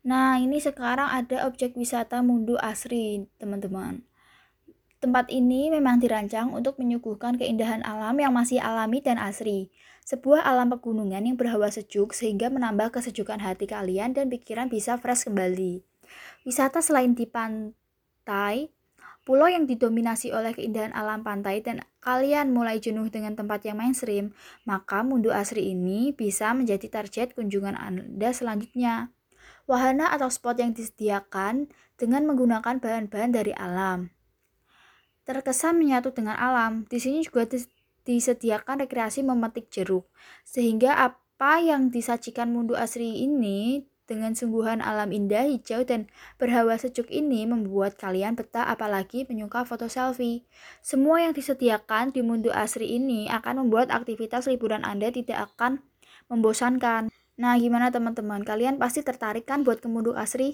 Nah, ini sekarang ada objek wisata Mundu Asri, teman-teman. Tempat ini memang dirancang untuk menyuguhkan keindahan alam yang masih alami dan asri. Sebuah alam pegunungan yang berhawa sejuk sehingga menambah kesejukan hati kalian dan pikiran bisa fresh kembali. Wisata selain di pantai, pulau yang didominasi oleh keindahan alam pantai dan kalian mulai jenuh dengan tempat yang mainstream, maka Mundu Asri ini bisa menjadi target kunjungan Anda selanjutnya. Wahana atau spot yang disediakan dengan menggunakan bahan-bahan dari alam terkesan menyatu dengan alam. Di sini juga disediakan rekreasi memetik jeruk, sehingga apa yang disajikan Mundu Asri ini dengan sungguhan alam indah, hijau, dan berhawa sejuk ini membuat kalian betah apalagi penyuka foto selfie. Semua yang disediakan di Mundu Asri ini akan membuat aktivitas liburan Anda tidak akan membosankan. Nah, gimana teman-teman? Kalian pasti tertarik kan buat ke Mundu Asri?